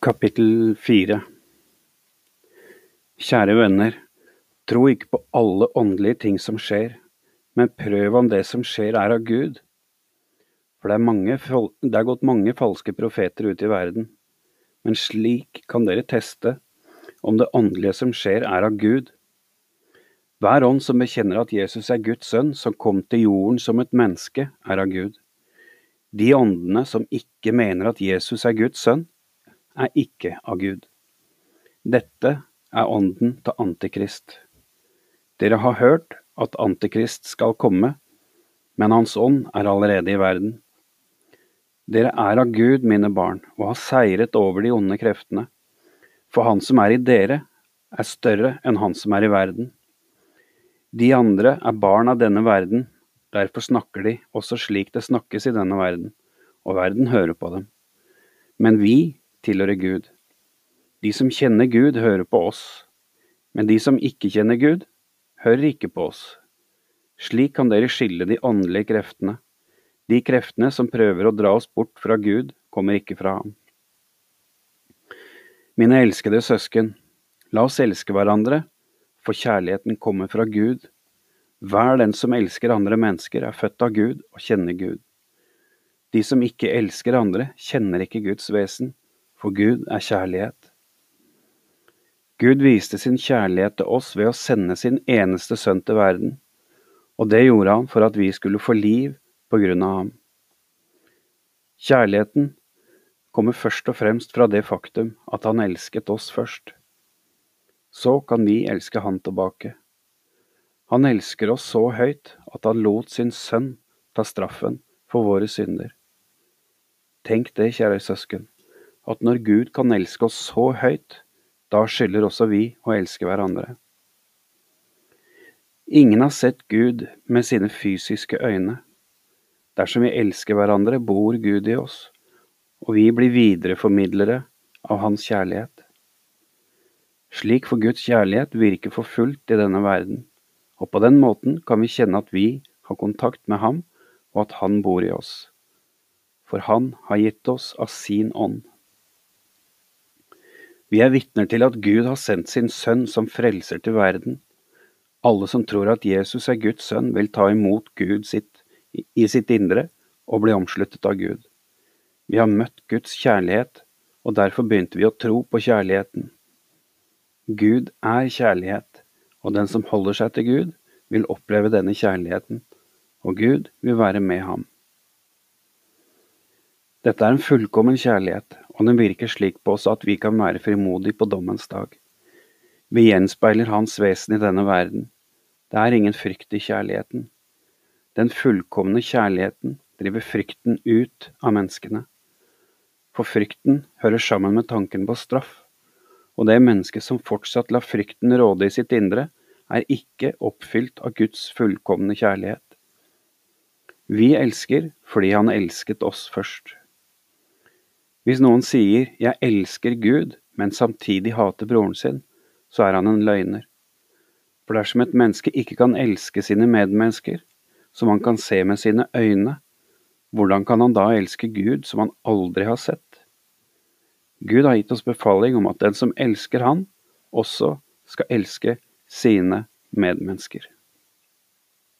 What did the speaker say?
Kapittel fire Kjære venner, tro ikke på alle åndelige ting som skjer, men prøv om det som skjer er av Gud. For det er, mange, det er gått mange falske profeter ut i verden, men slik kan dere teste om det åndelige som skjer er av Gud. Hver ånd som bekjenner at Jesus er Guds sønn, som kom til jorden som et menneske, er av Gud. De åndene som ikke mener at Jesus er Guds sønn, er ikke av Gud. Dette er ånden til Antikrist. Dere har hørt at Antikrist skal komme, men hans ånd er allerede i verden. Dere er av Gud, mine barn, og har seiret over de onde kreftene. For han som er i dere, er større enn han som er i verden. De andre er barn av denne verden, derfor snakker de også slik det snakkes i denne verden, og verden hører på dem. Men vi tilhører Gud. De som kjenner Gud, hører på oss, men de som ikke kjenner Gud, hører ikke på oss. Slik kan dere skille de åndelige kreftene. De kreftene som prøver å dra oss bort fra Gud, kommer ikke fra ham. Mine elskede søsken, la oss elske hverandre, for kjærligheten kommer fra Gud. Hver den som elsker andre mennesker, er født av Gud og kjenner Gud. De som ikke elsker andre, kjenner ikke Guds vesen, for Gud er kjærlighet. Gud viste sin kjærlighet til oss ved å sende sin eneste sønn til verden, og det gjorde han for at vi skulle få liv på grunn av ham. Kjærligheten kommer først og fremst fra det faktum at han elsket oss først. Så kan vi elske han tilbake. Han elsker oss så høyt at han lot sin sønn ta straffen for våre synder. Tenk det, kjære søsken at når Gud kan elske oss så høyt, da skylder også vi å elske hverandre. Ingen har sett Gud med sine fysiske øyne. Dersom vi elsker hverandre, bor Gud i oss, og vi blir videreformidlere av Hans kjærlighet. Slik får Guds kjærlighet virke for fullt i denne verden, og på den måten kan vi kjenne at vi har kontakt med Ham, og at Han bor i oss. For Han har gitt oss av sin ånd. Vi er vitner til at Gud har sendt sin sønn som frelser til verden. Alle som tror at Jesus er Guds sønn, vil ta imot Gud sitt, i sitt indre og bli omsluttet av Gud. Vi har møtt Guds kjærlighet, og derfor begynte vi å tro på kjærligheten. Gud er kjærlighet, og den som holder seg til Gud, vil oppleve denne kjærligheten, og Gud vil være med ham. Dette er en fullkommen kjærlighet, og den virker slik på oss at vi kan være frimodige på dommens dag. Vi gjenspeiler Hans vesen i denne verden. Det er ingen frykt i kjærligheten. Den fullkomne kjærligheten driver frykten ut av menneskene. For frykten hører sammen med tanken på straff, og det mennesket som fortsatt lar frykten råde i sitt indre, er ikke oppfylt av Guds fullkomne kjærlighet. Vi elsker fordi Han elsket oss først. Hvis noen sier 'jeg elsker Gud', men samtidig hater broren sin, så er han en løgner. For dersom et menneske ikke kan elske sine medmennesker, som han kan se med sine øyne, hvordan kan han da elske Gud som han aldri har sett? Gud har gitt oss befaling om at den som elsker Han, også skal elske sine medmennesker.